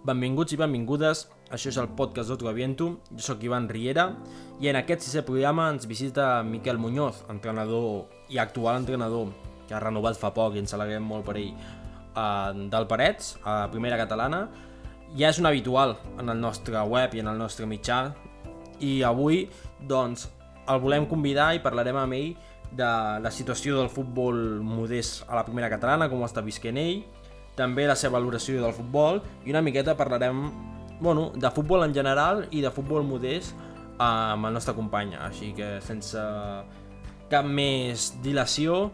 Benvinguts i benvingudes, això és el podcast d'Otro Aviento, jo sóc Ivan Riera i en aquest sisè programa ens visita Miquel Muñoz, entrenador i actual entrenador, que ha renovat fa poc i ens alegrem molt per ell, eh, del Parets, a Primera Catalana. Ja és un habitual en el nostre web i en el nostre mitjà. I avui doncs, el volem convidar i parlarem amb ell de la situació del futbol modest a la Primera Catalana, com ho està visquent ell, també la seva valoració del futbol i una miqueta parlarem bueno, de futbol en general i de futbol modest amb el nostre company. Així que sense cap més dilació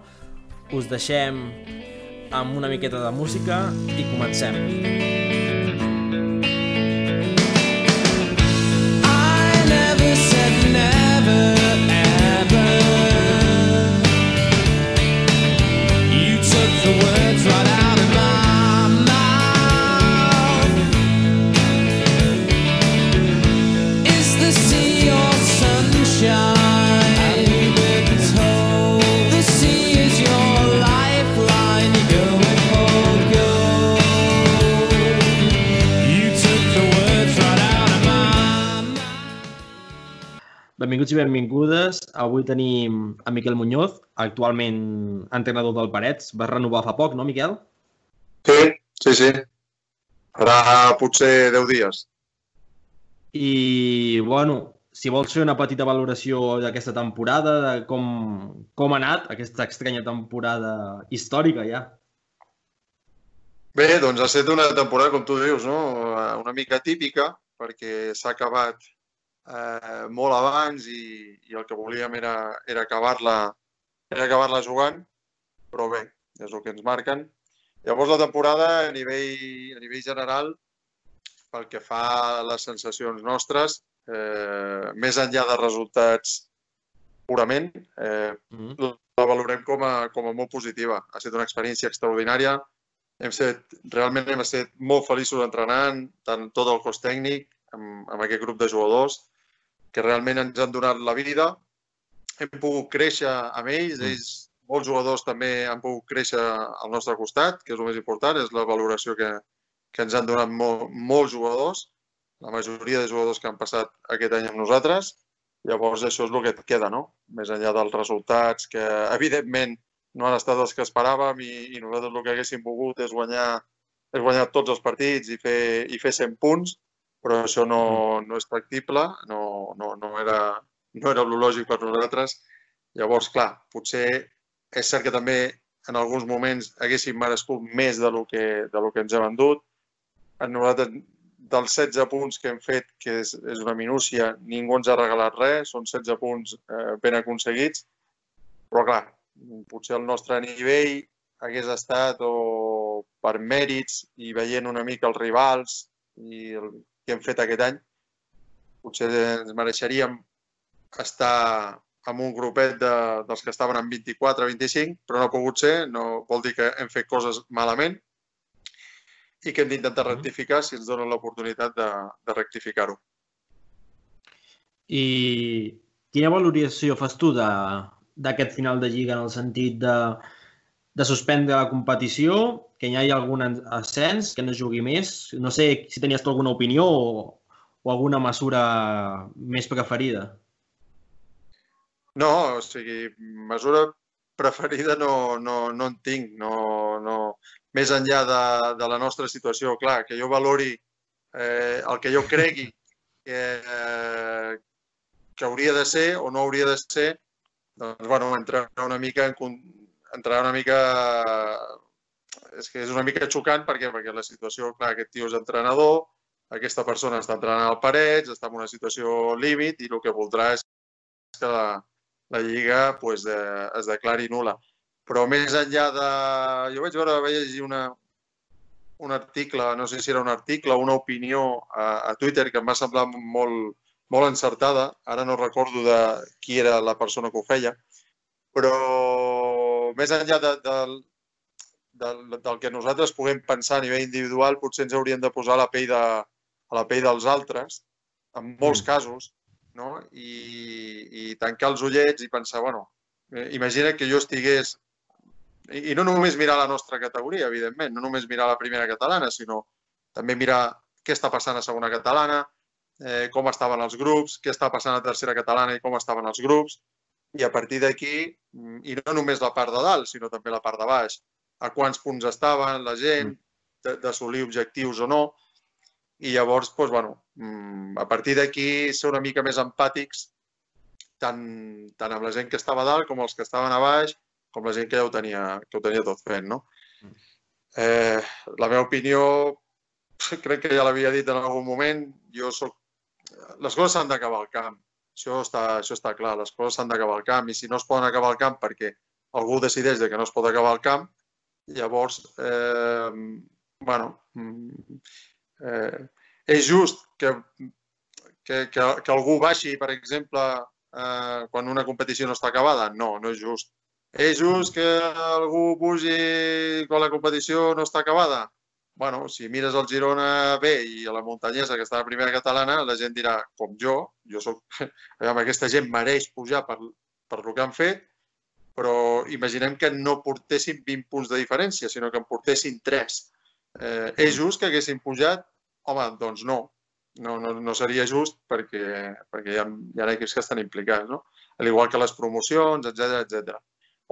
us deixem amb una miqueta de música i comencem. I never said Benvinguts i benvingudes. Avui tenim a Miquel Muñoz, actualment entrenador del Parets. Va renovar fa poc, no, Miquel? Sí, sí, sí. Farà potser 10 dies. I, bueno, si vols fer una petita valoració d'aquesta temporada, de com, com ha anat aquesta estranya temporada històrica ja. Bé, doncs ha estat una temporada, com tu dius, no? una mica típica, perquè s'ha acabat eh, molt abans i, i el que volíem era, era acabar-la era acabar-la jugant, però bé, és el que ens marquen. Llavors la temporada a nivell, a nivell general, pel que fa a les sensacions nostres, eh, més enllà de resultats purament, eh, Mm. la valorem com a, com a molt positiva. Ha estat una experiència extraordinària. Hem set, realment hem estat molt feliços entrenant, tant tot el cos tècnic, amb, amb aquest grup de jugadors, que realment ens han donat la vida. Hem pogut créixer amb ells, Mm. ells, molts jugadors també han pogut créixer al nostre costat, que és el més important, és la valoració que, que ens han donat molt, molts jugadors, la majoria de jugadors que han passat aquest any amb nosaltres. Llavors, això és el que et queda, no? Més enllà dels resultats, que evidentment no han estat els que esperàvem i, i nosaltres el que haguéssim volgut és guanyar, és guanyar tots els partits i fer, i fer 100 punts, però això no, no és factible, no, no, no era, no era el lògic per nosaltres. Llavors, clar, potser és cert que també en alguns moments haguéssim merescut més de lo que, de lo que ens hem endut. En nosaltres, dels 16 punts que hem fet, que és, és una minúcia, ningú ens ha regalat res, són 16 punts eh, ben aconseguits, però clar, potser el nostre nivell hagués estat o per mèrits i veient una mica els rivals i el que hem fet aquest any, potser ens mereixeríem estar amb un grupet de, dels que estaven en 24-25, però no ha pogut ser, no vol dir que hem fet coses malament i que hem d'intentar Mhm. rectificar si ens donen l'oportunitat de, de rectificar-ho. I quina valoració fas tu d'aquest final de Lliga en el sentit de, de suspendre la competició, que hi hagi algun ascens, que no jugui més? No sé si tenies tu alguna opinió o, o alguna mesura més preferida. No, o sigui, mesura preferida no, no, no en tinc. No, no. Més enllà de, de la nostra situació, clar, que jo valori eh, el que jo cregui que, eh, que hauria de ser o no hauria de ser, doncs, bueno, entrar una mica en, entrar una mica... És que és una mica xocant perquè, perquè la situació, clar, aquest tio és entrenador, aquesta persona està entrenant al Parets, està en una situació límit i el que voldrà és que la, la Lliga pues, de, es declari nula. Però més enllà de... Jo vaig veure, vaig llegir una, un article, no sé si era un article o una opinió a, a Twitter que em va semblar molt, molt encertada. Ara no recordo de qui era la persona que ho feia. Però més enllà de, del, del, del que nosaltres puguem pensar a nivell individual, potser ens hauríem de posar la pell, de, a la pell dels altres, en molts Mm. casos, no? I, i tancar els ullets i pensar, bueno, eh, imagina que jo estigués i, i no només mirar la nostra categoria, evidentment, no només mirar la primera catalana, sinó també mirar què està passant a segona catalana, eh, com estaven els grups, què està passant a tercera catalana i com estaven els grups, i a partir d'aquí, mm, i no només la part de dalt, sinó també la part de baix, a quants punts estaven la gent, d'assolir objectius o no, i llavors, doncs, bueno, mm, a partir d'aquí ser una mica més empàtics tant, tant amb la gent que estava dalt com els que estaven a baix, com la gent que ja ho tenia, que ho tenia tot fent, no? Eh, la meva opinió, crec que ja l'havia dit en algun moment, jo soc... Les coses s'han d'acabar al camp. Això està, això està clar, les coses s'han d'acabar al camp i si no es poden acabar al camp perquè algú decideix de que no es pot acabar al camp, llavors, eh, bueno, mm, eh, és just que, que, que, que algú baixi, per exemple, eh, quan una competició no està acabada? No, no és just. És just que algú pugi quan la competició no està acabada? bueno, si mires el Girona B i a la muntanyesa que està a la primera catalana, la gent dirà, com jo, jo soc... Aviam, aquesta gent mereix pujar per, per el que han fet, però imaginem que no portessin 20 punts de diferència, sinó que en portessin 3. Eh, és just que haguessin pujat? Home, doncs no. No, no, no seria just perquè, perquè hi ha, hi ha equips que estan implicats, no? Al igual que les promocions, etc etc.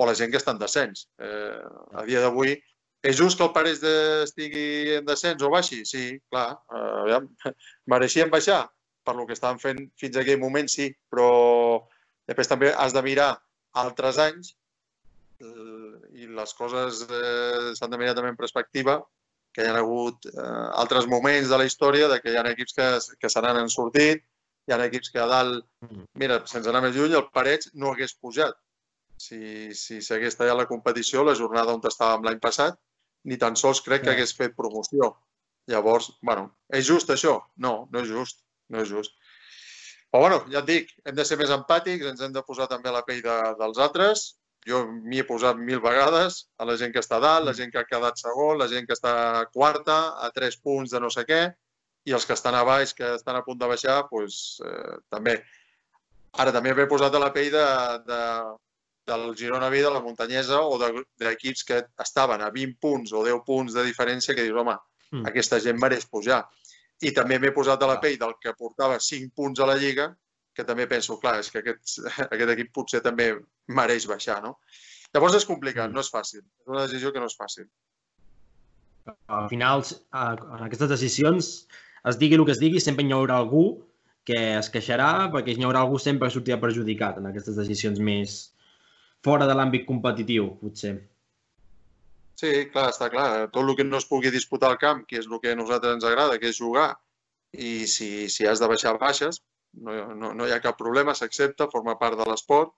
O la gent que està en descens. Eh, a dia d'avui, és just que el Parés de, estigui en descens o baixi? Sí, clar. Uh, aviam, mereixien baixar? Per lo que estaven fent fins a aquell moment, sí. Però després també has de mirar altres anys uh, i les coses uh, s'han de mirar també en perspectiva que hi ha hagut uh, altres moments de la història de que hi ha equips que, que se n'han sortit, hi ha equips que a dalt, mm. mira, sense anar més lluny, el Parets no hagués pujat si s'hagués si tallat la competició la jornada on estàvem l'any passat ni tan sols crec que hagués fet promoció. Llavors, bueno, és just això? No, no és just, no és just. Però bueno, ja et dic, hem de ser més empàtics, ens hem de posar també a la pell de, dels altres. Jo m'hi he posat mil vegades a la gent que està dalt, la mm. gent que ha quedat segon, la gent que està quarta, a tres punts de no sé què, i els que estan a baix, que estan a punt de baixar, doncs, eh, també. Ara també m'he posat a la pell de, de, del Girona B de la muntanyesa o d'equips que estaven a 20 punts o 10 punts de diferència que dius, home, mm. aquesta gent mereix pujar. I també m'he posat a la pell del que portava 5 punts a la Lliga, que també penso, clar, és que aquest, aquest equip potser també mereix baixar, no? Llavors és complicat, no és fàcil. És una decisió que no és fàcil. Al final, en aquestes decisions, es digui el que es digui, sempre hi haurà algú que es queixarà perquè hi haurà algú sempre que sortirà perjudicat en aquestes decisions més, fora de l'àmbit competitiu, potser. Sí, clar, està clar. Tot el que no es pugui disputar al camp, que és el que a nosaltres ens agrada, que és jugar, i si, si has de baixar baixes, no, no, no hi ha cap problema, s'accepta, forma part de l'esport,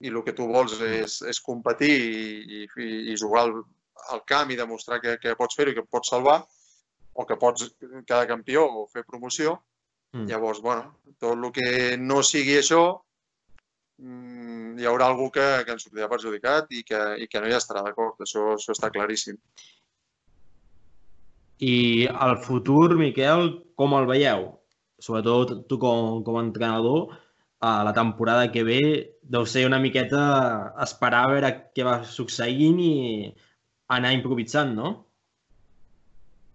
i el que tu vols és, és competir i, i, i jugar al, al camp i demostrar que, que pots fer-ho i que pots salvar, o que pots quedar campió o fer promoció, mm. llavors, bueno, tot el que no sigui això, Mm, hi haurà algú que, que ens sortirà perjudicat i que, i que no hi estarà d'acord. Això, això està claríssim. I el futur, Miquel, com el veieu? Sobretot tu com, com a entrenador, a la temporada que ve deu ser una miqueta esperar a veure què va succeint i anar improvisant, no?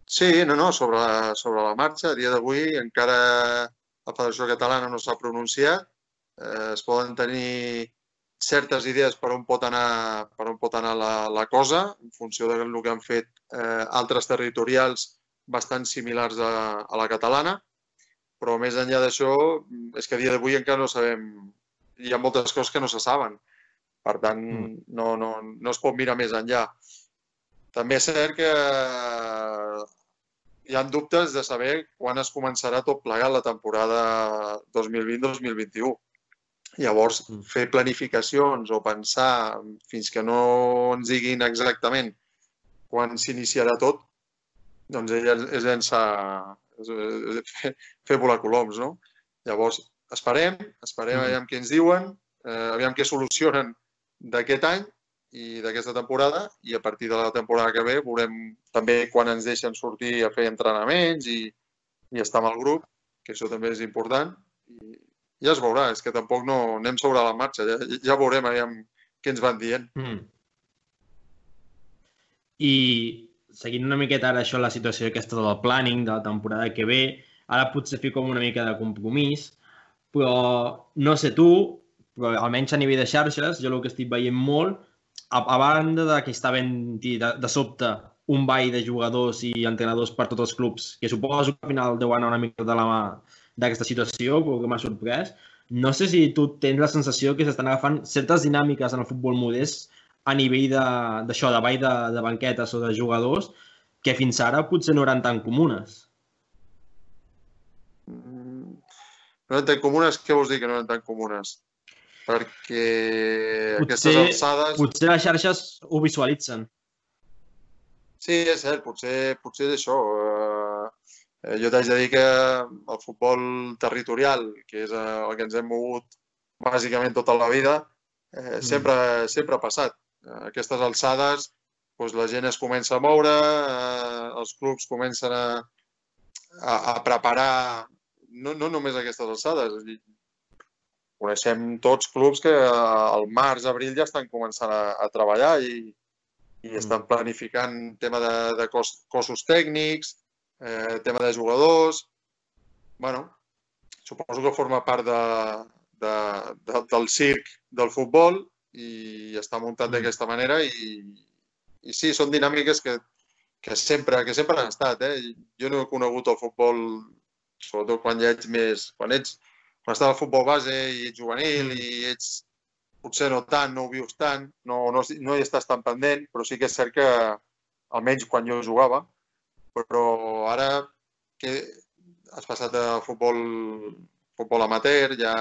Sí, no, no, sobre, sobre la marxa. A dia d'avui encara la Federació Catalana no s'ha pronunciat eh, es poden tenir certes idees per on pot anar, per on pot anar la, la cosa, en funció del que han fet eh, altres territorials bastant similars a, a la catalana, però més enllà d'això, és que a dia d'avui encara no sabem, hi ha moltes coses que no se saben. Per tant, mm. no, no, no es pot mirar més enllà. També és cert que hi ha dubtes de saber quan es començarà tot plegat la temporada 2020-2021. Llavors, mm. fer planificacions o pensar fins que no ens diguin exactament quan s'iniciarà tot, doncs és llançar, és, fer, fer volar coloms, no? Llavors, esperem, esperem mm. aviam què ens diuen, eh, aviam què solucionen d'aquest any i d'aquesta temporada i a partir de la temporada que ve veurem també quan ens deixen sortir a fer entrenaments i, i estar amb el grup, que això també és important. I, ja es veurà, és que tampoc no anem sobre la marxa, ja, ja veurem aviam què ens van dient. Mm. I seguint una miqueta ara això, la situació aquesta del planning de la temporada que ve, ara potser fico una mica de compromís, però no sé tu, però almenys a nivell de xarxes, jo el que estic veient molt, a, a banda de que està ben de, de sobte un ball de jugadors i entrenadors per tots els clubs, que suposo que al final deu anar una mica de la mà d'aquesta situació, però que m'ha sorprès. No sé si tu tens la sensació que s'estan agafant certes dinàmiques en el futbol modest a nivell d'això, de, de ball de, de banquetes o de jugadors, que fins ara potser no eren tan comunes. Mm, no eren tan comunes? Què vols dir que no eren tan comunes? Perquè potser, aquestes alçades... Potser les xarxes ho visualitzen. Sí, és cert, potser, potser és això. Eh, jo t'haig de dir que el futbol territorial, que és eh, el que ens hem mogut bàsicament tota la vida, eh, mm. sempre, sempre ha passat. A aquestes alçades doncs la gent es comença a moure, eh, els clubs comencen a, a, a preparar, no, no només aquestes alçades, coneixem tots clubs que al març, abril ja estan començant a, a treballar i, i mm. estan planificant tema de, de cos, cossos tècnics, eh, tema de jugadors... bueno, suposo que forma part de, de, de, del circ del futbol i està muntat mm. d'aquesta manera i, i sí, són dinàmiques que, que, sempre, que sempre han estat. Eh? Jo no he conegut el futbol, sobretot quan ja ets més... Quan ets quan estava al futbol base i ets juvenil mm. i ets potser no tant, no ho vius tant, no, no, no hi estàs tan pendent, però sí que és cert que, almenys quan jo jugava, però ara que has passat a futbol, futbol amateur, ja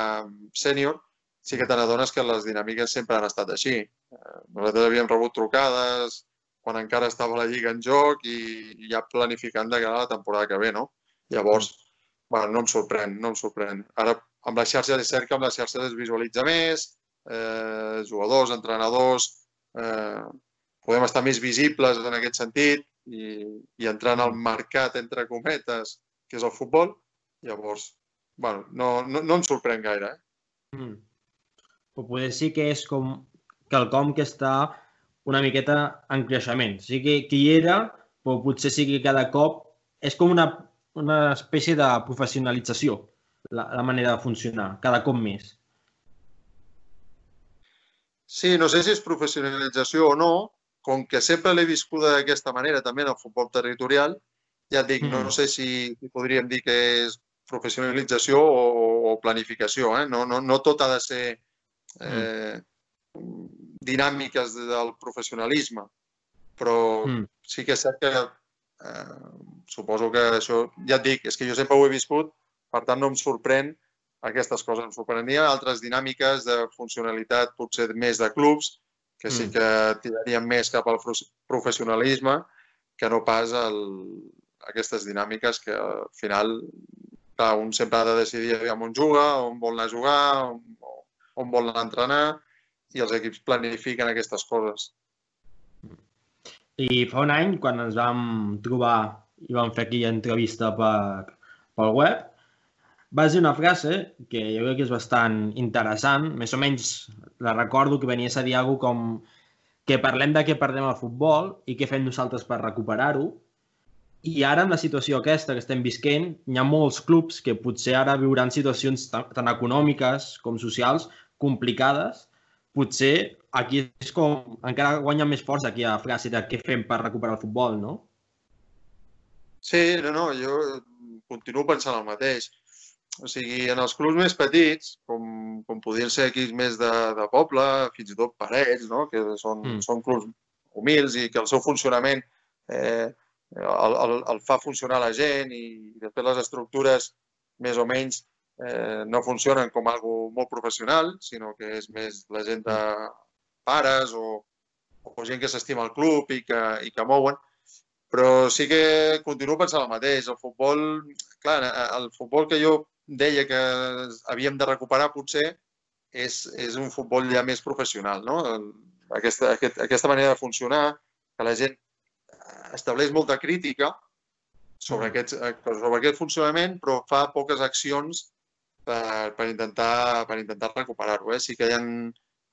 sènior, sí que te n'adones que les dinàmiques sempre han estat així. Eh, nosaltres havíem rebut trucades quan encara estava la Lliga en joc i, i ja planificant de cara a la temporada que ve, no? Llavors, bueno, no em sorprèn, no em sorprèn. Ara, amb les xarxes és cert que amb les xarxes es visualitza més, eh, jugadors, entrenadors, eh, podem estar més visibles en aquest sentit i, i entrar en el mercat, entre cometes, que és el futbol, llavors, bueno, no, no, no em sorprèn gaire. Eh? Mm. Però poder sí que és com quelcom que està una miqueta en creixement. O sigui que, hi era, però potser sí que cada cop és com una, una espècie de professionalització la, la manera de funcionar, cada cop més. Sí, no sé si és professionalització o no, com que sempre l'he viscuda d'aquesta manera, també en el futbol territorial, ja et dic, mm. no sé si, si podríem dir que és professionalització o, o planificació. Eh? No, no, no tot ha de ser mm. Eh, mm. dinàmiques del professionalisme, però mm. sí que és cert que eh, suposo que això, ja et dic, és que jo sempre ho he viscut, per tant no em sorprèn aquestes coses. Ens sorprenia altres dinàmiques de funcionalitat potser més de clubs, que sí mm. que tirarien més cap al professionalisme que no pas el, aquestes dinàmiques que al final clar, un sempre ha de decidir on juga, on vol anar a jugar, on, on vol anar a entrenar i els equips planifiquen aquestes coses. I fa un any, quan ens vam trobar i vam fer aquella entrevista per, pel web, va dir una frase que jo crec que és bastant interessant, més o menys la recordo que venies a dir alguna com que parlem de què perdem al futbol i què fem nosaltres per recuperar-ho. I ara, en la situació aquesta que estem visquent, hi ha molts clubs que potser ara viuran situacions tan econòmiques com socials complicades. Potser aquí és com... encara guanya més força aquí a frase de què fem per recuperar el futbol, no? Sí, no, no, jo continuo pensant el mateix. O sigui, en els clubs més petits, com, com podien ser equips més de, de poble, fins i tot parets, no? que són, mm. són clubs humils i que el seu funcionament eh, el, el, el fa funcionar la gent i després les estructures més o menys eh, no funcionen com algo molt professional, sinó que és més la gent de pares o, o gent que s'estima el club i que, i que mouen. Però sí que continuo pensant el mateix. El futbol, clar, el futbol que jo deia que havíem de recuperar potser és, és un futbol ja més professional, no? Aquesta, aquest, aquesta manera de funcionar, que la gent estableix molta crítica sobre, mm. aquest, sobre aquest funcionament, però fa poques accions per, per intentar, per intentar recuperar-ho. Eh? Sí que hi ha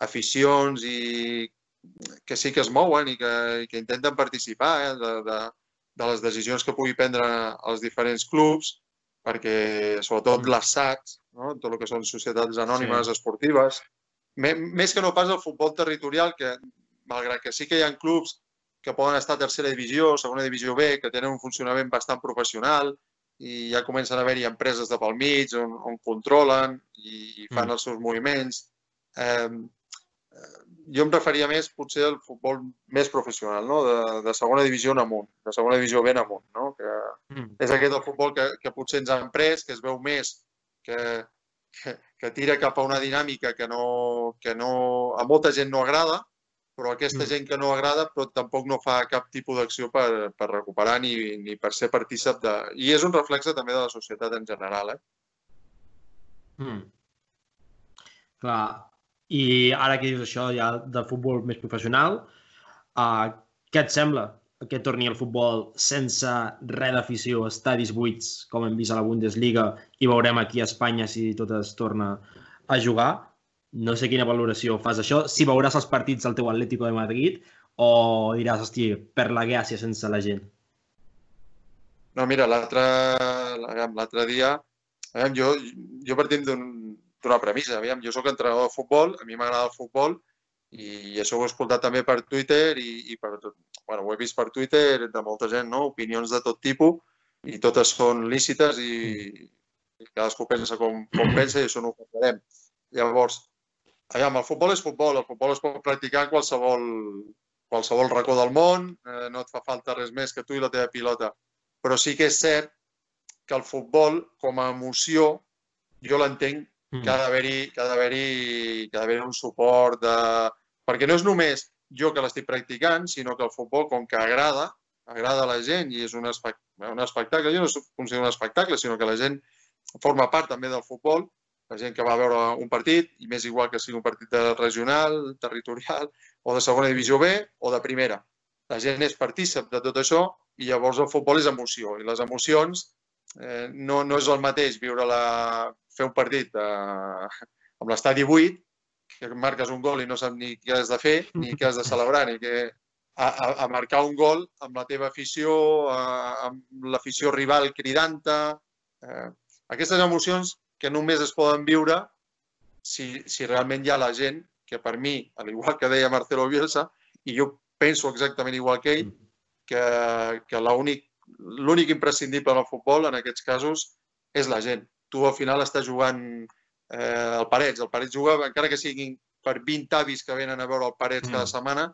aficions i que sí que es mouen i que, i que intenten participar eh, de, de, de les decisions que pugui prendre els diferents clubs, perquè sobretot mm. les SATs, no? tot el que són societats anònimes sí. esportives, més que no pas el futbol territorial, que malgrat que sí que hi ha clubs que poden estar a tercera divisió, segona divisió B, que tenen un funcionament bastant professional i ja comencen a haver-hi empreses de pel mig on, on controlen i, i fan mm. els seus moviments. Eh, jo em referia més potser al futbol més professional, no? de, de segona divisió en amunt, de segona divisió ben amunt, no? que mm. és aquest el futbol que, que potser ens han pres, que es veu més, que, que, que tira cap a una dinàmica que, no, que no, a molta gent no agrada, però aquesta mm. gent que no agrada però tampoc no fa cap tipus d'acció per, per recuperar ni, ni per ser partícip de... I és un reflexe també de la societat en general, eh? Mm. Clar, i ara que dius això ja de futbol més professional, uh, què et sembla que torni el futbol sense res d'afició, estadis buits, com hem vist a la Bundesliga, i veurem aquí a Espanya si tot es torna a jugar? No sé quina valoració fas això, si veuràs els partits del teu Atlético de Madrid o diràs, hosti, per la gràcia sense la gent. No, mira, l'altre dia, jo, jo partim d'un d'una premissa. Aviam, jo sóc entrenador de futbol, a mi m'agrada el futbol i això ho he escoltat també per Twitter i, i per, bueno, ho he vist per Twitter de molta gent, no? opinions de tot tipus i totes són lícites i, i cadascú pensa com, com pensa i això no ho comprarem. Llavors, aviam, el futbol és futbol, el futbol es pot practicar en qualsevol, qualsevol racó del món, eh, no et fa falta res més que tu i la teva pilota. Però sí que és cert que el futbol, com a emoció, jo l'entenc Mm. que ha d'haver-hi haver un suport de... Perquè no és només jo que l'estic practicant, sinó que el futbol, com que agrada, agrada a la gent i és un, espectacle, un espectacle, jo no considero un espectacle, sinó que la gent forma part també del futbol, la gent que va veure un partit, i més igual que sigui un partit regional, territorial, o de segona divisió B o de primera. La gent és partícip de tot això i llavors el futbol és emoció. I les emocions eh, no, no és el mateix viure la, fer un partit eh, amb l'estadi buit, que marques un gol i no saps ni què has de fer, ni què has de celebrar, ni què... A, a, a marcar un gol amb la teva afició, a, amb l'afició rival cridant-te... Eh, aquestes emocions que només es poden viure si, si realment hi ha la gent que per mi, al igual que deia Marcelo Bielsa, i jo penso exactament igual que ell, que, que l'únic imprescindible en el futbol, en aquests casos, és la gent tu al final estàs jugant eh, el Parets. El Parets juga, encara que siguin per 20 avis que venen a veure el Parets mm. cada setmana,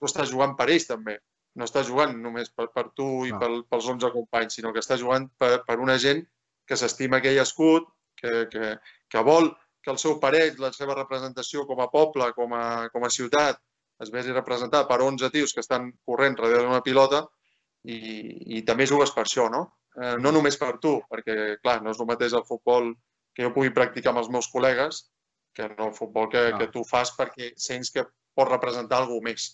tu estàs jugant per ells també. No estàs jugant només per, per tu i ah. pel, pels 11 companys, sinó que estàs jugant per, per una gent que s'estima aquell escut, que, que, que vol que el seu parell, la seva representació com a poble, com a, com a ciutat, es vegi representada per 11 tios que estan corrent darrere d'una pilota i, i també jugues per això, no? eh, no només per tu, perquè, clar, no és el mateix el futbol que jo pugui practicar amb els meus col·legues que no el futbol que, ah. que tu fas perquè sents que pots representar alguna més.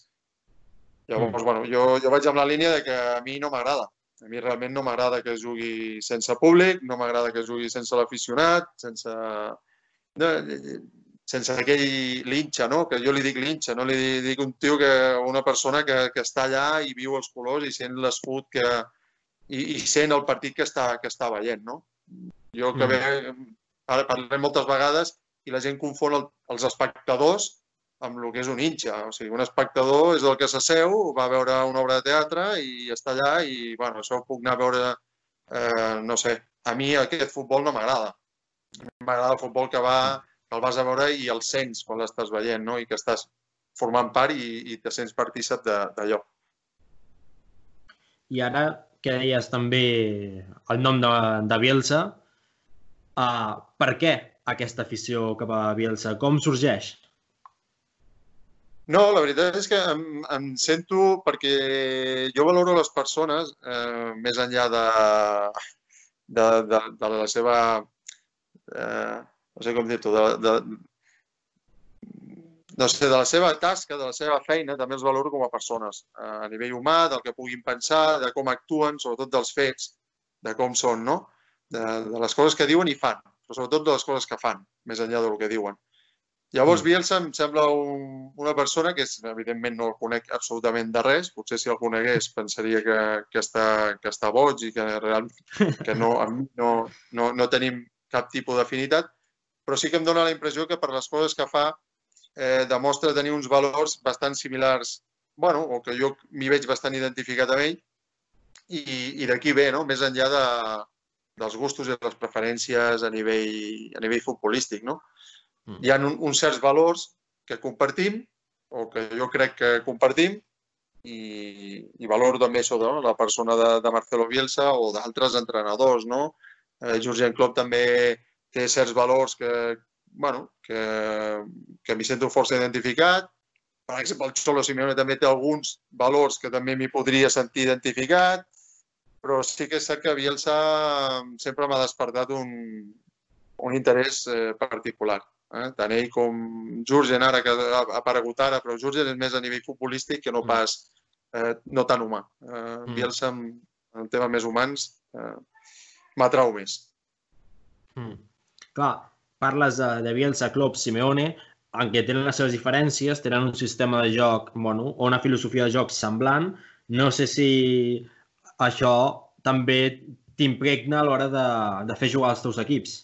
Llavors, mm. bueno, jo, jo vaig amb la línia de que a mi no m'agrada. A mi realment no m'agrada que jugui sense públic, no m'agrada que jugui sense l'aficionat, sense... No, sense aquell linxa, no? que jo li dic linxa, no li dic un tio que una persona que, que està allà i viu els colors i sent l'escut que, i, i sent el partit que està, que està veient. No? Jo que mm. ve, parlem moltes vegades i la gent confon el, els espectadors amb el que és un hinxa. O sigui, un espectador és el que s'asseu, va a veure una obra de teatre i està allà i, bueno, això puc anar a veure, eh, no sé, a mi aquest futbol no m'agrada. M'agrada el futbol que va, que el vas a veure i el sents quan l'estàs veient, no? I que estàs formant part i, i te sents partícip d'allò. I ara que deies també el nom de, de Bielsa. Uh, per què aquesta afició cap a Bielsa? Com sorgeix? No, la veritat és que em, em sento perquè jo valoro les persones eh, més enllà de, de, de, de la seva, eh, no sé com dir-ho, de, de, no sé, de la seva tasca, de la seva feina, també els valoro com a persones, a nivell humà, del que puguin pensar, de com actuen, sobretot dels fets, de com són, no? De, de les coses que diuen i fan, però sobretot de les coses que fan, més enllà del que diuen. Llavors, Bielsa em sembla un, una persona que, és, evidentment, no el conec absolutament de res. Potser si el conegués pensaria que, que, està, que està boig i que realment que no, amb mi no, no, no tenim cap tipus d'afinitat, però sí que em dóna la impressió que per les coses que fa eh, demostra tenir uns valors bastant similars, bueno, o que jo m'hi veig bastant identificat amb ell, i, i d'aquí ve, no? més enllà de, dels gustos i les preferències a nivell, a nivell futbolístic. No? Mm. Hi ha un, uns certs valors que compartim, o que jo crec que compartim, i, i valoro també de no? la persona de, de Marcelo Bielsa o d'altres entrenadors. No? Eh, Jurgen Klopp també té certs valors que, bueno, que, que m'hi sento força identificat. Per exemple, el Xolo Simeone també té alguns valors que també m'hi podria sentir identificat, però sí que és cert que Bielsa sempre m'ha despertat un, un interès eh, particular. Eh? Tant ell com Jurgen, ara que ha aparegut ara, però Jurgen és més a nivell futbolístic que no mm. pas eh, no tan humà. Eh, mm. Bielsa, en, en tema més humans, eh, m'atrau més. Mm. Clar, parles de, de Bielsa, Klopp, Simeone, en què tenen les seves diferències, tenen un sistema de joc, bueno, o una filosofia de joc semblant. No sé si això també t'impregna a l'hora de, de fer jugar els teus equips.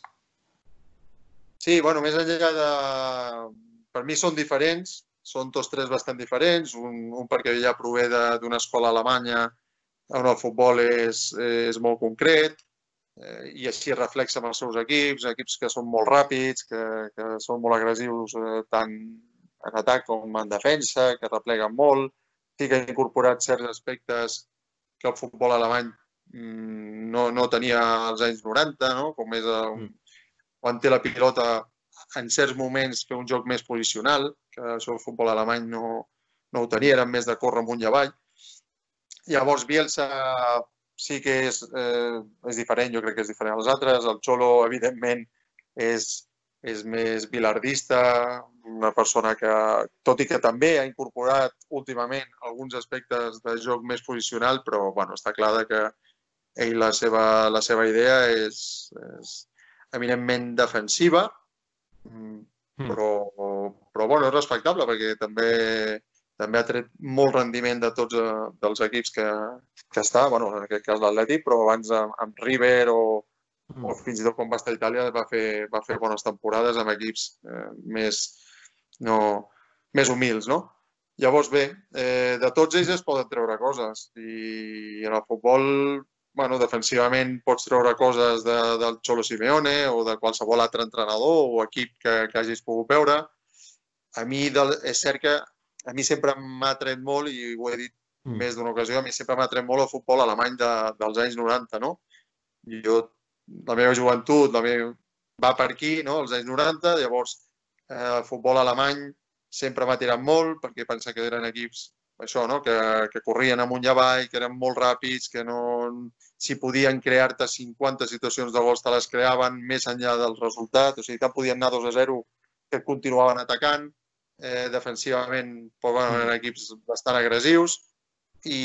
Sí, bueno, més enllà de... Per mi són diferents, són tots tres bastant diferents, un, un perquè ja prové d'una escola alemanya on el futbol és, és molt concret eh, i així reflexa amb els seus equips, equips que són molt ràpids, que, que són molt agressius eh, tant en atac com en defensa, que repleguen molt, sí que ha incorporat certs aspectes que el futbol alemany mm, no, no tenia als anys 90, no? com és el, mm quan té la pilota en certs moments fer un joc més posicional, que això el futbol alemany no, no ho tenia, eren més de córrer amunt i avall. Llavors, Bielsa sí que és, eh, és diferent, jo crec que és diferent als altres. El Xolo, evidentment, és, és més bilardista, una persona que, tot i que també ha incorporat últimament alguns aspectes de joc més posicional, però bueno, està clar que ell la seva, la seva idea és, és eminentment defensiva, mm, hmm. però, però bueno, és respectable perquè també també ha tret molt rendiment de tots eh, dels equips que, que està, bueno, en aquest cas l'Atlètic, però abans amb, amb River o, mm. o fins i tot quan va estar a Itàlia va fer, va fer bones temporades amb equips eh, més, no, més humils, no? Llavors, bé, eh, de tots ells es poden treure coses i en el futbol bueno, defensivament pots treure coses de, del Xolo Simeone o de qualsevol altre entrenador o equip que, que hagis pogut veure. A mi del, és cert que a mi sempre m'ha tret molt, i ho he dit mm. més d'una ocasió, a mi sempre m'ha tret molt el futbol alemany de, dels anys 90, no? Jo, la meva joventut, la meva, va per aquí, no? Els anys 90, llavors eh, el futbol alemany sempre m'ha tirat molt perquè pensa que eren equips això, no? que, que corrien amunt i avall, que eren molt ràpids, que no, si podien crear-te 50 situacions de gols, te les creaven més enllà del resultat, o sigui que podien anar 2 a 0, que continuaven atacant, eh, defensivament però, bueno, eren equips bastant agressius, i,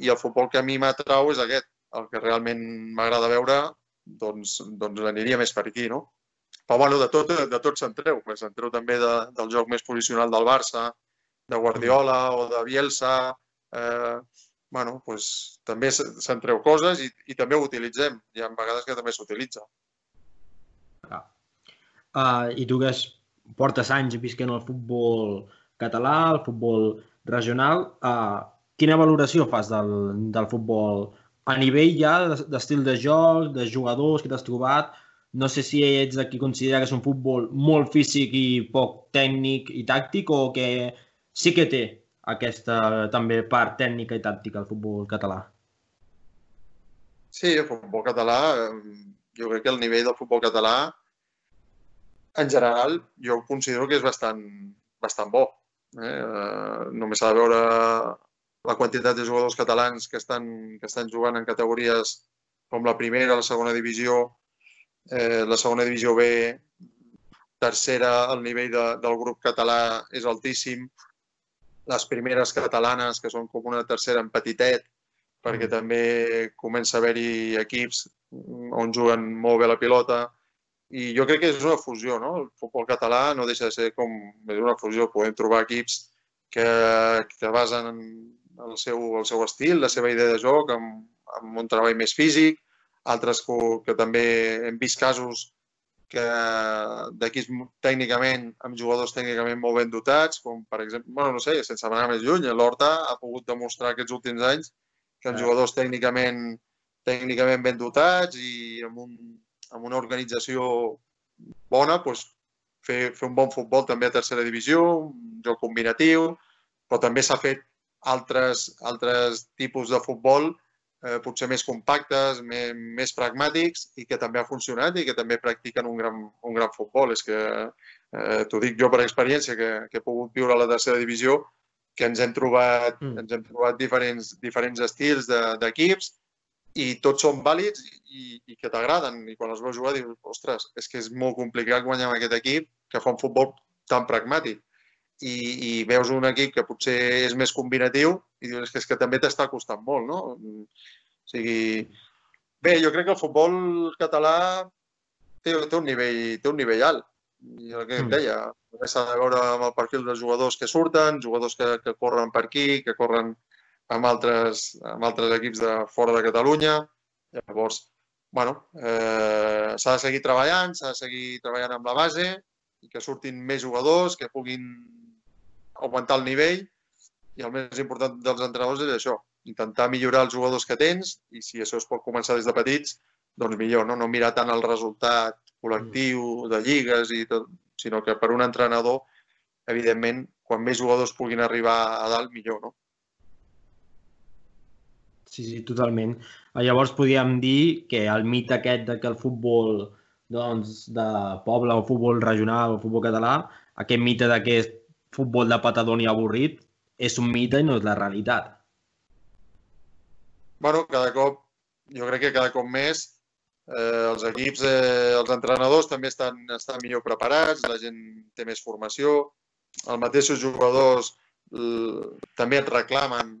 i el futbol que a mi m'atrau és aquest, el que realment m'agrada veure, doncs, doncs aniria més per aquí, no? Però bueno, de tot, de tot se'n treu, se'n treu també de, del joc més posicional del Barça, de Guardiola o de Bielsa, eh, bueno, pues, també se'n treu coses i, i també ho utilitzem. Hi ha vegades que també s'utilitza. Ah. Uh, I tu que es, portes anys visquent el futbol català, el futbol regional, uh, quina valoració fas del, del futbol a nivell ja d'estil de joc, de jugadors que t'has trobat? No sé si ets de qui considera que és un futbol molt físic i poc tècnic i tàctic o que sí que té aquesta també part tècnica i tàctica al futbol català. Sí, el futbol català, jo crec que el nivell del futbol català, en general, jo considero que és bastant, bastant bo. Eh? eh només s'ha de veure la quantitat de jugadors catalans que estan, que estan jugant en categories com la primera, la segona divisió, eh, la segona divisió B, tercera, el nivell de, del grup català és altíssim les primeres catalanes, que són com una tercera en petitet, perquè mm. també comença a haver-hi equips on juguen molt bé la pilota. i jo crec que és una fusió, no? El futbol català no deixa de ser com una fusió. Podem trobar equips que, que basen en el seu, el seu estil, la seva idea de joc, amb, amb un treball més físic, altres que, que també hem vist casos que d'equips tècnicament, amb jugadors tècnicament molt ben dotats, com per exemple, bueno, no sé, sense anar més lluny, l'Horta ha pogut demostrar aquests últims anys que amb jugadors tècnicament, tècnicament ben dotats i amb, un, amb una organització bona, doncs, fer, fer un bon futbol també a tercera divisió, un joc combinatiu, però també s'ha fet altres, altres tipus de futbol eh, potser més compactes, més, més pragmàtics i que també ha funcionat i que també practiquen un gran, un gran futbol. És que eh, t'ho dic jo per experiència, que, que he pogut viure a la tercera divisió, que ens hem trobat, mm. ens hem trobat diferents, diferents estils d'equips de, i tots són vàlids i, i que t'agraden. I quan els veus jugar dius, ostres, és que és molt complicat guanyar amb aquest equip que fa un futbol tan pragmàtic. I, i veus un equip que potser és més combinatiu i dius que és que també t'està costant molt, no? O sigui, bé, jo crec que el futbol català té, té, un, nivell, té un nivell alt. I el que mm. deia, s'ha de veure amb el perfil dels jugadors que surten, jugadors que, que corren per aquí, que corren amb altres, amb altres equips de fora de Catalunya. Llavors, bueno, eh, s'ha de seguir treballant, s'ha de seguir treballant amb la base i que surtin més jugadors, que puguin augmentar el nivell i el més important dels entrenadors és això, intentar millorar els jugadors que tens i si això es pot començar des de petits, doncs millor, no, no mirar tant el resultat col·lectiu de lligues i tot, sinó que per un entrenador, evidentment, quan més jugadors puguin arribar a dalt, millor, no? Sí, sí, totalment. Llavors podríem dir que el mite aquest de que el futbol doncs, de poble o futbol regional o futbol català, aquest mite d'aquest futbol de patadón i avorrit, és un mite i no és la realitat. bueno, cada cop, jo crec que cada cop més eh, els equips, eh, els entrenadors també estan, estan millor preparats, la gent té més formació, els mateixos jugadors eh, també et reclamen,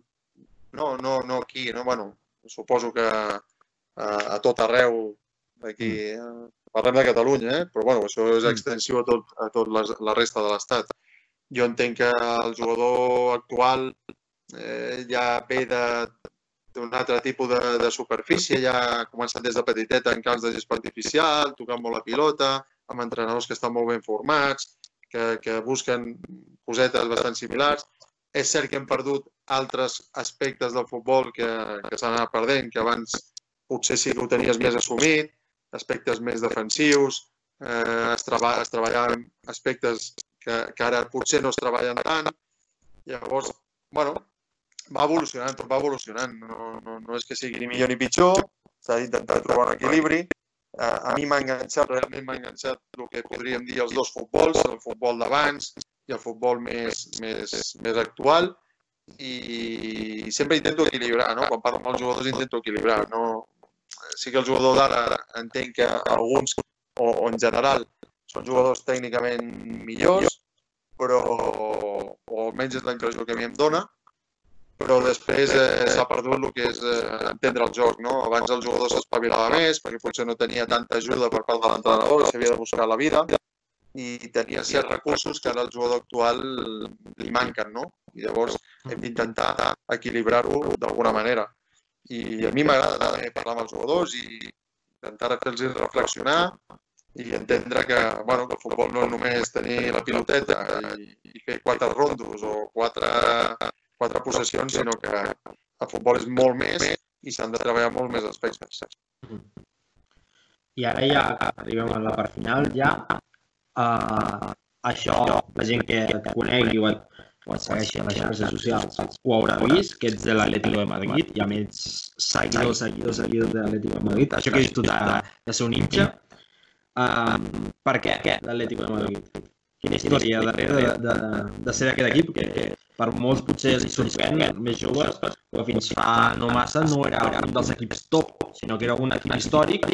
no, no, no aquí, no, bueno, suposo que a, a tot arreu aquí, mm. eh, parlem de Catalunya, eh? però bueno, això és mm. extensiu a tot, a tot la, la resta de l'Estat. Jo entenc que el jugador actual eh, ja ve d'un altre tipus de, de superfície, ja ha començat des de petiteta en camps de gespa artificial, tocant molt la pilota, amb entrenadors que estan molt ben formats, que, que busquen cosetes bastant similars. És cert que hem perdut altres aspectes del futbol que, que s'han anat perdent, que abans potser sí que ho tenies més assumit, aspectes més defensius, eh, es, treba, es treballaven aspectes que, que ara potser no es treballen tant. Llavors, bueno, va evolucionant, tot va evolucionant. No, no, no és que sigui ni millor ni pitjor, s'ha d'intentar trobar un equilibri. A, a mi m'ha enganxat, realment m'ha enganxat el que podríem dir els dos futbols, el futbol d'abans i el futbol més, més, més actual. I sempre intento equilibrar, no? Quan parlo amb els jugadors intento equilibrar. No? Sí que el jugador d'ara entenc que alguns, o, o en general, són jugadors tècnicament millors, però, o almenys és la que a mi em dona, però després eh, s'ha perdut el que és eh, entendre el joc. No? Abans el jugador s'espavilava més perquè potser no tenia tanta ajuda per part de l'entrenador, s'havia de buscar la vida i tenia certs recursos que ara al jugador actual li manquen, no? I llavors hem d'intentar equilibrar-ho d'alguna manera. I a mi m'agrada parlar amb els jugadors i intentar fer-los reflexionar i entendre que, bueno, que el futbol no és només tenir la piloteta i, i fer quatre rondos o quatre, quatre possessions, sinó que el futbol és molt més i s'han de treballar molt més aspectes. I ara ja arribem a la part final, ja uh, això, la gent que et conegui o et, o et segueixi a les xarxes socials ho haurà vist, que ets de l'Atlético de Madrid, i a més seguidors, seguidors, seguidors de l'Atlético de Madrid. Això que dius tu de, de ser un hincha, Um, per què l'Atlético de Madrid? Quina història darrere de, de, de ser d'aquest equip que per molts potser els sorprèn més joves, però fins fa no massa no era un dels equips top, sinó que era un equip històric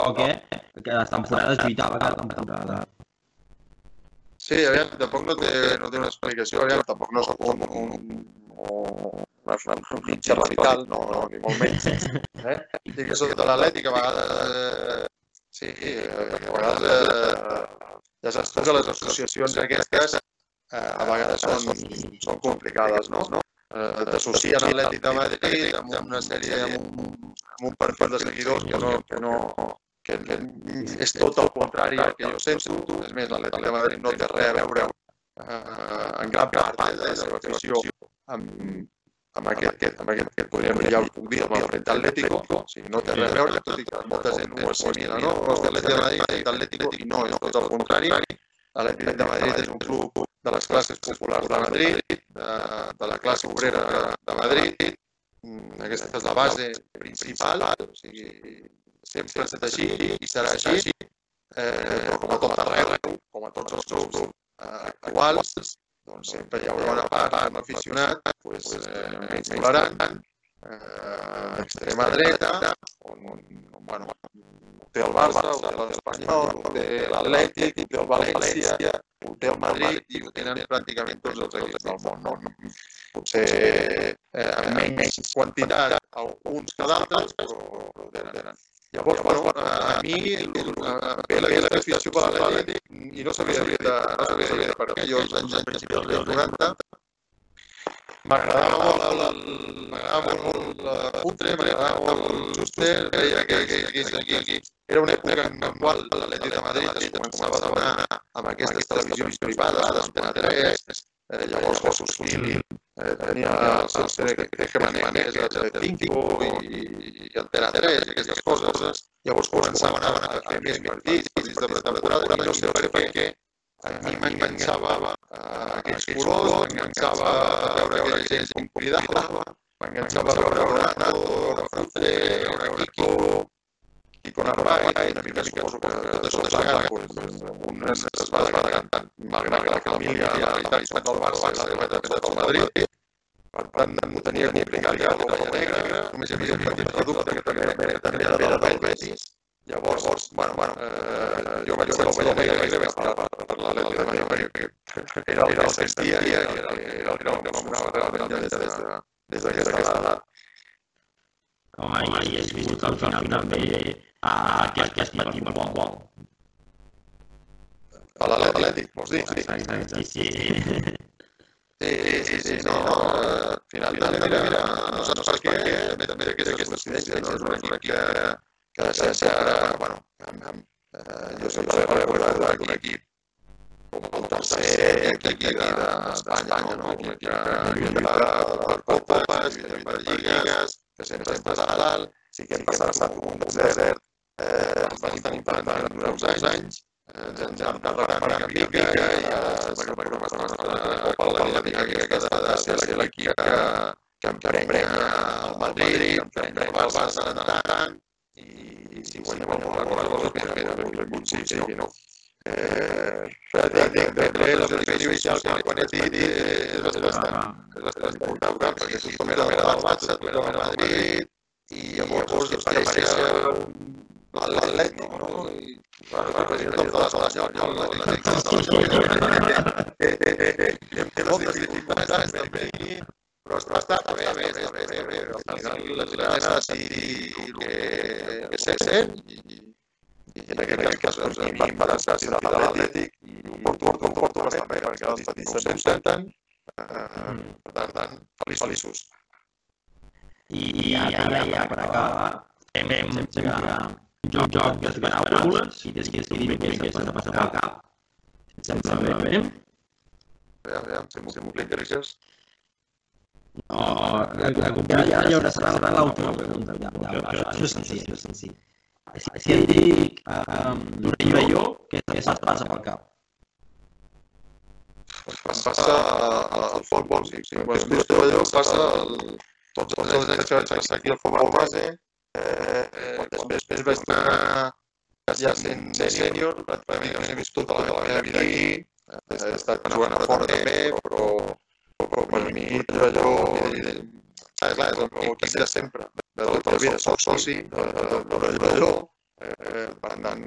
o que, que les temporades lluitava cada temporada. Sí, aviam, tampoc no té, no té una explicació, aviam, tampoc no soc un, un, un, un, un mitjà radical, no, no, ni molt menys. Eh? I que sóc de l'Atlètic, a vegades eh, Sí, eh, a vegades eh, ja saps tu que les associacions aquestes eh, a vegades són, són complicades, no? Eh, T'associen a l'Atlètic de Madrid amb una sèrie, amb un, amb un perfil de seguidors que no, que no, que és tot el contrari al que jo sento. És més, l'Atlètic de Madrid no té res a veure eh, en gran part eh, de la seva afició amb, amb aquest, amb aquest, podríem dir, ja ho puc dir, amb el Frente Atlético, sigui, no té res a veure, tot i que molta gent ho assimila, no? Però l'Atlètic de Madrid, l'Atlètic Atlético, i no, és tot el contrari. L'Atlètic de Madrid és un club de les classes populars de Madrid, de, de la classe obrera de Madrid, mm, aquesta és la base principal, o sigui, sempre ha estat així i serà així, eh, però com a tot arreu, com a tots els clubs eh, actuals, doncs sempre hi haurà una part, un aficionat pues, eh, menys tolerant, eh, extrema dreta, on, on, bueno, té el Barça, ho té l'Espanyol, ho té l'Atlètic, ho té el València, ho té el Madrid i ho tenen pràcticament tots els equips del món. No? Potser eh, amb menys quantitat uns que d'altres, però, però tenen. Llavors, bueno, a mi ve la aquesta afició per l'Atlètic i no sabia de, no sabia de per què. Jo als anys, dels 90 m'agradava molt, m'agradava molt la Putre, m'agradava molt el Juster, veia que, que, que, que, que era una època en la qual l'Atlètic de Madrid es començava a donar amb aquestes televisions privades, d'Antena 3, eh, Jesús Gil. Eh, tenia el seu Tegemaneques, Cinco i, i Antena 3 i aquestes coses. Llavors començaven a, a fer més partits, partits de pretemporada, i no sé per què a mi m'enganxava aquells colors, m'enganxava a veure aquella gent com cridava, m'enganxava a veure Ronaldo, a veure a Kiko, Kiko Narváez, una mica suposo que tot això plegat, pues, un es, es va decantant, malgrat que la família, la veritat, és del Barça, la veritat, és del Madrid, per tant, no tenia complicat ja el Pau Negre, només hi havia un petit producte que també, també era del Betis, Llavors, bueno, bueno eh, jo vaig el Vella Negra i vaig estar per, per l'Atlètic de Madrid perquè era el que sentia i era el que, era el m'emocionava realment des, des, des d'aquesta edat. Home, i has vist al final també a aquest que has patit molt bon. A l'Atlètic, vols dir? Sí, sí, sí. Sí, sí, sí, no, al final també, mira, mira, no saps per què, també, també aquestes coincidències, no? és una equip que, que sense ara, bueno, amb, amb, eh, jo sempre he recordat un equip com el tercer equip d'aquí d'Espanya, no? un equip que lluita per copes, que lluita per lligues, que sempre estàs a dalt, sí que hem passat un desert, eh, ens van tenir per durant uns anys, anys ens ens hem anat recuperant mica mica i ara estem recuperant la nostra copa l'atlètica que aquesta ha de ser l'equip que, que emprenya el Madrid, que emprenya el Barça en tant, i si guanyem el món la cosa, mira, mira, benvingut, sí, sí, no. Eh, bé, la planificació inicial, quan, quan he dit, és bastant, és bastant important, perquè tothom era del Barça, tothom era de Madrid, i llavors que pareixia l'Atlètic, no? I, bueno, el president de l'Espanyol, l'Atlètic, té moltes dificultats, també, però està, està, està bé, bé, bé, bé, bé, bé. L'Atlètic ha decidit el que, que sé ser i, i en aquest cas doncs, a mi em va desgràcia de l'Atlètic i ho porto, porto, ho porto bastant bé perquè els petits no se'n senten. Uh, per tant, tant, feliços. I ara, ja, ja, per acabar, hem, hem, hem, joc, joc, ganat paraules i des que dient que s'ha de passar pel cap. Et sembla bé? A veure, a veure, si m'ho explicaries. No, ja, ja, ja haurà serà l'última pregunta. Ja, ja, això, això és senzill, això és senzill. Si et dic um, d'un relló, què se't passa pel cap? Es passa al futbol, sí. sí. Quan es diu Torelló, passa tots els anys que vaig passar aquí al futbol base, eh, eh, després vaig anar ja sent sènior, pràcticament he vist tota la meva vida aquí, he estat jugant a fora també, però però per mi allò... Ah, clar, és el meu equip de sempre, de tota la vida, soc soci de Torelló, eh, per tant,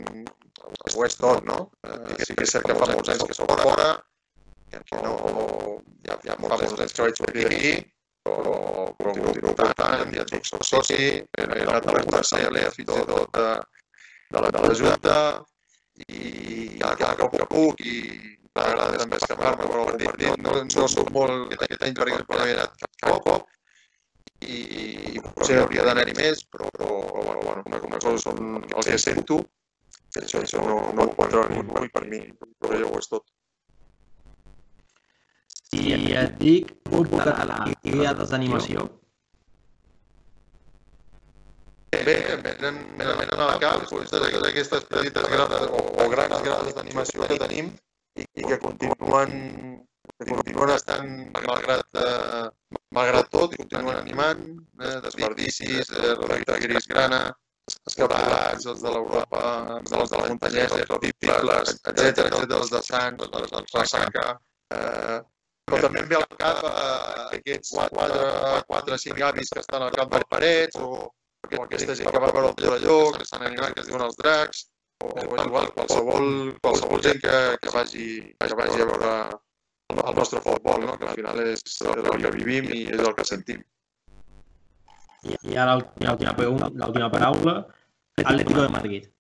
ho és tot, no? Eh, sí que és cert que fa molts anys que soc fora, que no, ja, ja molts anys que vaig sortir d'aquí, continuo portant, ja et dic, soc soci, he anat a la UCL, fins i tot a, de la, de la Junta i cada, cada cop que puc i m'agrada també escapar-me, però ho dit, no, no soc molt aquest any, per exemple, he anat cap cop i, i potser hauria d'anar-hi més, però, però, bueno, bueno, una, una cosa són el que sento, que això, això no, no ho treure ningú i per mi, però jo ho és tot. Si et dic un català i teatres d'animació, Bé, venen, venen, venen al cap doncs, totes aquestes petites grades o, o grans grades d'animació que tenim i, i que continuen, continuen estant, malgrat, eh, malgrat tot, i continuen animant, eh, desperdicis, eh, gris grana, escapats, els de l'Europa, els de les de la muntanyesa, irrepetibles, etc etc els de Sants, els de Ressaca, eh, però també em ve al cap eh, aquests quatre, quatre, cinc avis que estan al cap de parets, o, o aquesta gent que va veure el Torelló, que estan animant, que es diuen els dracs, o, o igual, qualsevol, qualsevol gent que, que, vagi, que vagi a veure el nostre futbol, no? que al final és el que vivim i és el que sentim. i, ara l'última paraula, Atlético de Madrid.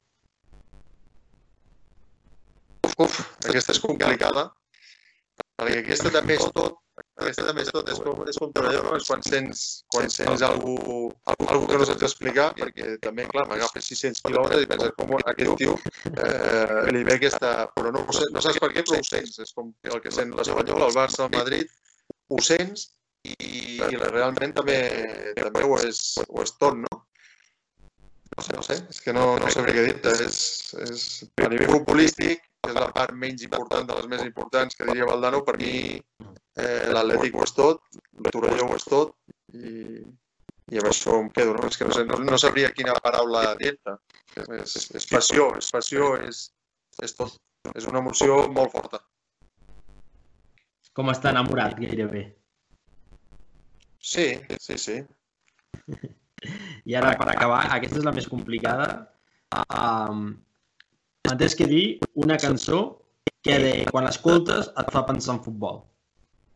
Uf, aquesta és complicada, perquè aquesta també és tot, aquesta també és tot, és com, és com no? És quan sents, quan sents algú, algú, que no saps explicar, perquè també, clar, m'agafes 600 quilòmetres i penses com aquest tio eh, li ve aquesta... Però no, sé, no saps per què, però ho sents. És com el que sent l'Espanyol, el Barça, el Madrid, ho sents i, i realment també, també ho, és, ho és tot, no? No sé, no sé, és que no, no sabria què dir-te. És, és, a nivell futbolístic, és la part menys important de les més importants que diria Valdano, per mi eh, l'Atlètic ho és tot, el Torelló ho és tot i, i amb això em quedo. No? És que no, sé, no, no sabria quina paraula dir-te. És, és, és passió, és passió, és, és tot. És una emoció molt forta. Com està enamorat gairebé. Sí, sí, sí. I ara, per acabar, aquesta és la més complicada. Um, M'entens que dir una cançó que de, quan l'escoltes et fa pensar en futbol.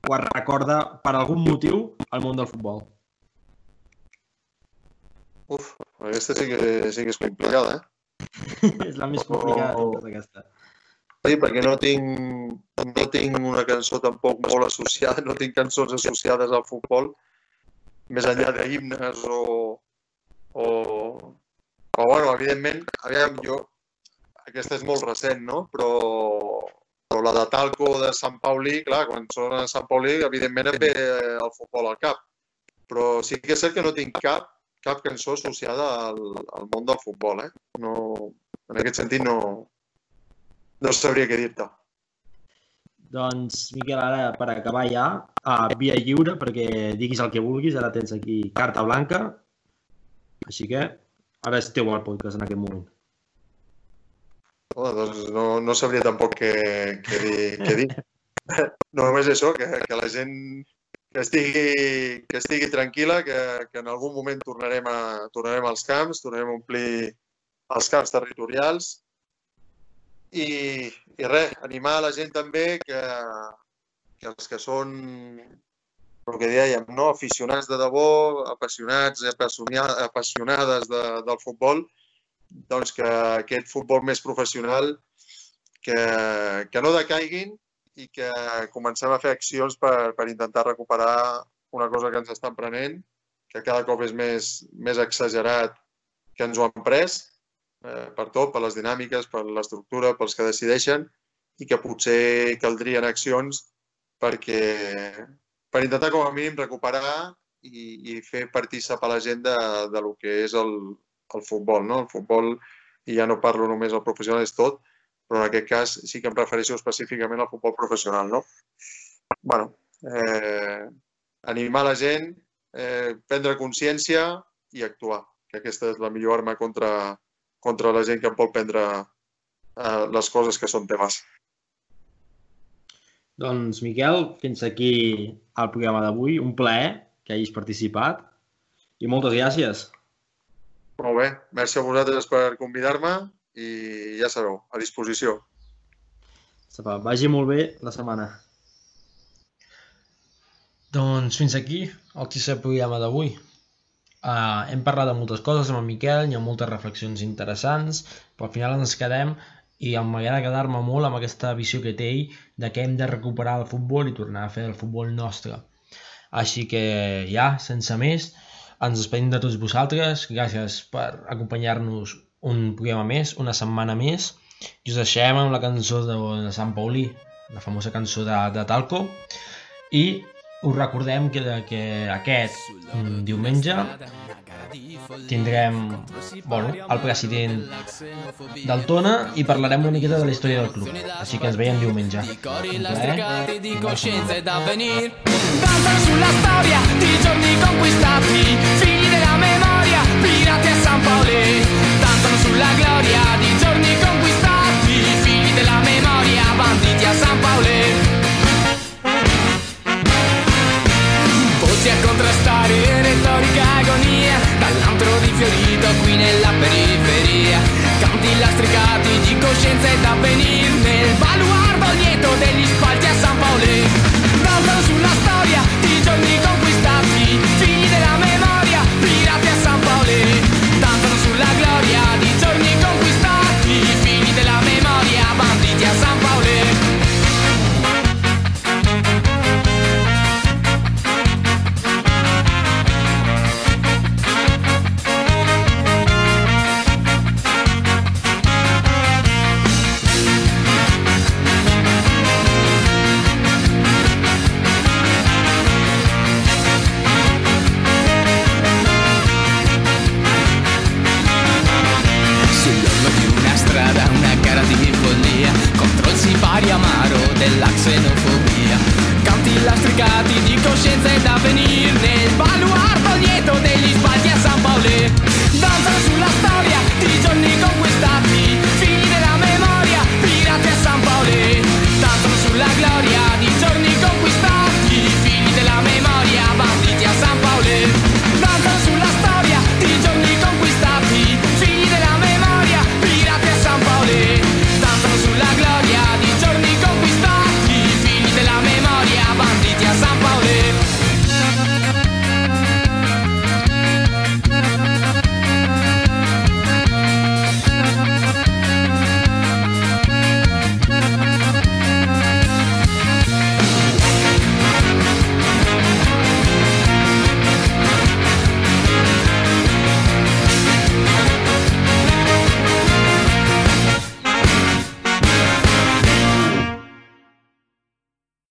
O et recorda, per algun motiu, el món del futbol. Uf, aquesta sí que, sí que és complicada, eh? és la més complicada de totes aquesta. Sí, perquè no tinc, no tinc una cançó tampoc molt associada, no tinc cançons associades al futbol, més enllà d'himnes o, o... Però, bueno, evidentment, aviam, jo, aquesta és molt recent, no? Però, però la de Talco de Sant Paulí, clar, quan sona Sant Paulí, evidentment em ve el futbol al cap. Però sí que és cert que no tinc cap, cap cançó associada al, al món del futbol, eh? No, en aquest sentit no, no sabria què dir-te. Doncs, Miquel, ara per acabar ja, a via lliure, perquè diguis el que vulguis, ara tens aquí carta blanca, així que ara és teu el podcast en aquest moment. Oh, doncs no, no sabria tampoc què, què dir. Què dir. No només això, que, que la gent que estigui, que estigui tranquil·la, que, que en algun moment tornarem, a, tornarem als camps, tornarem a omplir els camps territorials i, i res, animar a la gent també que, que els que són el que dèiem, no? aficionats de debò, apassionats, apassionades de, del futbol, doncs que aquest futbol més professional que, que no decaiguin i que comencem a fer accions per, per intentar recuperar una cosa que ens estan prenent, que cada cop és més, més exagerat que ens ho han pres, eh, per tot, per les dinàmiques, per l'estructura, pels que decideixen, i que potser caldrien accions perquè, per intentar com a mínim recuperar i, i fer participar la gent de, de lo que és el, el futbol. No? El futbol, i ja no parlo només del professional, és tot, però en aquest cas sí que em refereixo específicament al futbol professional. No? bueno, eh, animar la gent, eh, prendre consciència i actuar, que aquesta és la millor arma contra, contra la gent que vol prendre eh, les coses que són temes. Doncs, Miquel, fins aquí el programa d'avui. Un plaer que hagis participat i moltes gràcies. Molt bé, merci a vosaltres per convidar-me i ja sabeu, a disposició. Vagi molt bé la setmana. Doncs fins aquí el tercer programa d'avui. Uh, hem parlat de moltes coses amb el Miquel, hi ha moltes reflexions interessants, però al final ens quedem i m'agrada quedar-me molt amb aquesta visió que té ell de que hem de recuperar el futbol i tornar a fer el futbol nostre. Així que ja, sense més, ens despedim de tots vosaltres. Gràcies per acompanyar-nos un programa més, una setmana més. I us deixem amb la cançó de, de Sant Paulí, la famosa cançó de, de Talco. I us recordem que, que aquest mm, diumenge tindrem bueno, el president del Tona i parlarem una miqueta de la història del club. Així que ens veiem diumenge. avvenir Danzano sulla storia di giorni conquistati della memoria, pirati a San Paolo sulla gloria di giorni conquistati della memoria, banditi a San Paolo Pozzi a contrastare retorica agonia Dall'antro di Fiorito qui nella periferia. Canti lastricati di coscienza ed avvenir Nel baluardo lieto degli spalti a San Paolo Danzano sulla storia di giorni conquistati Figli della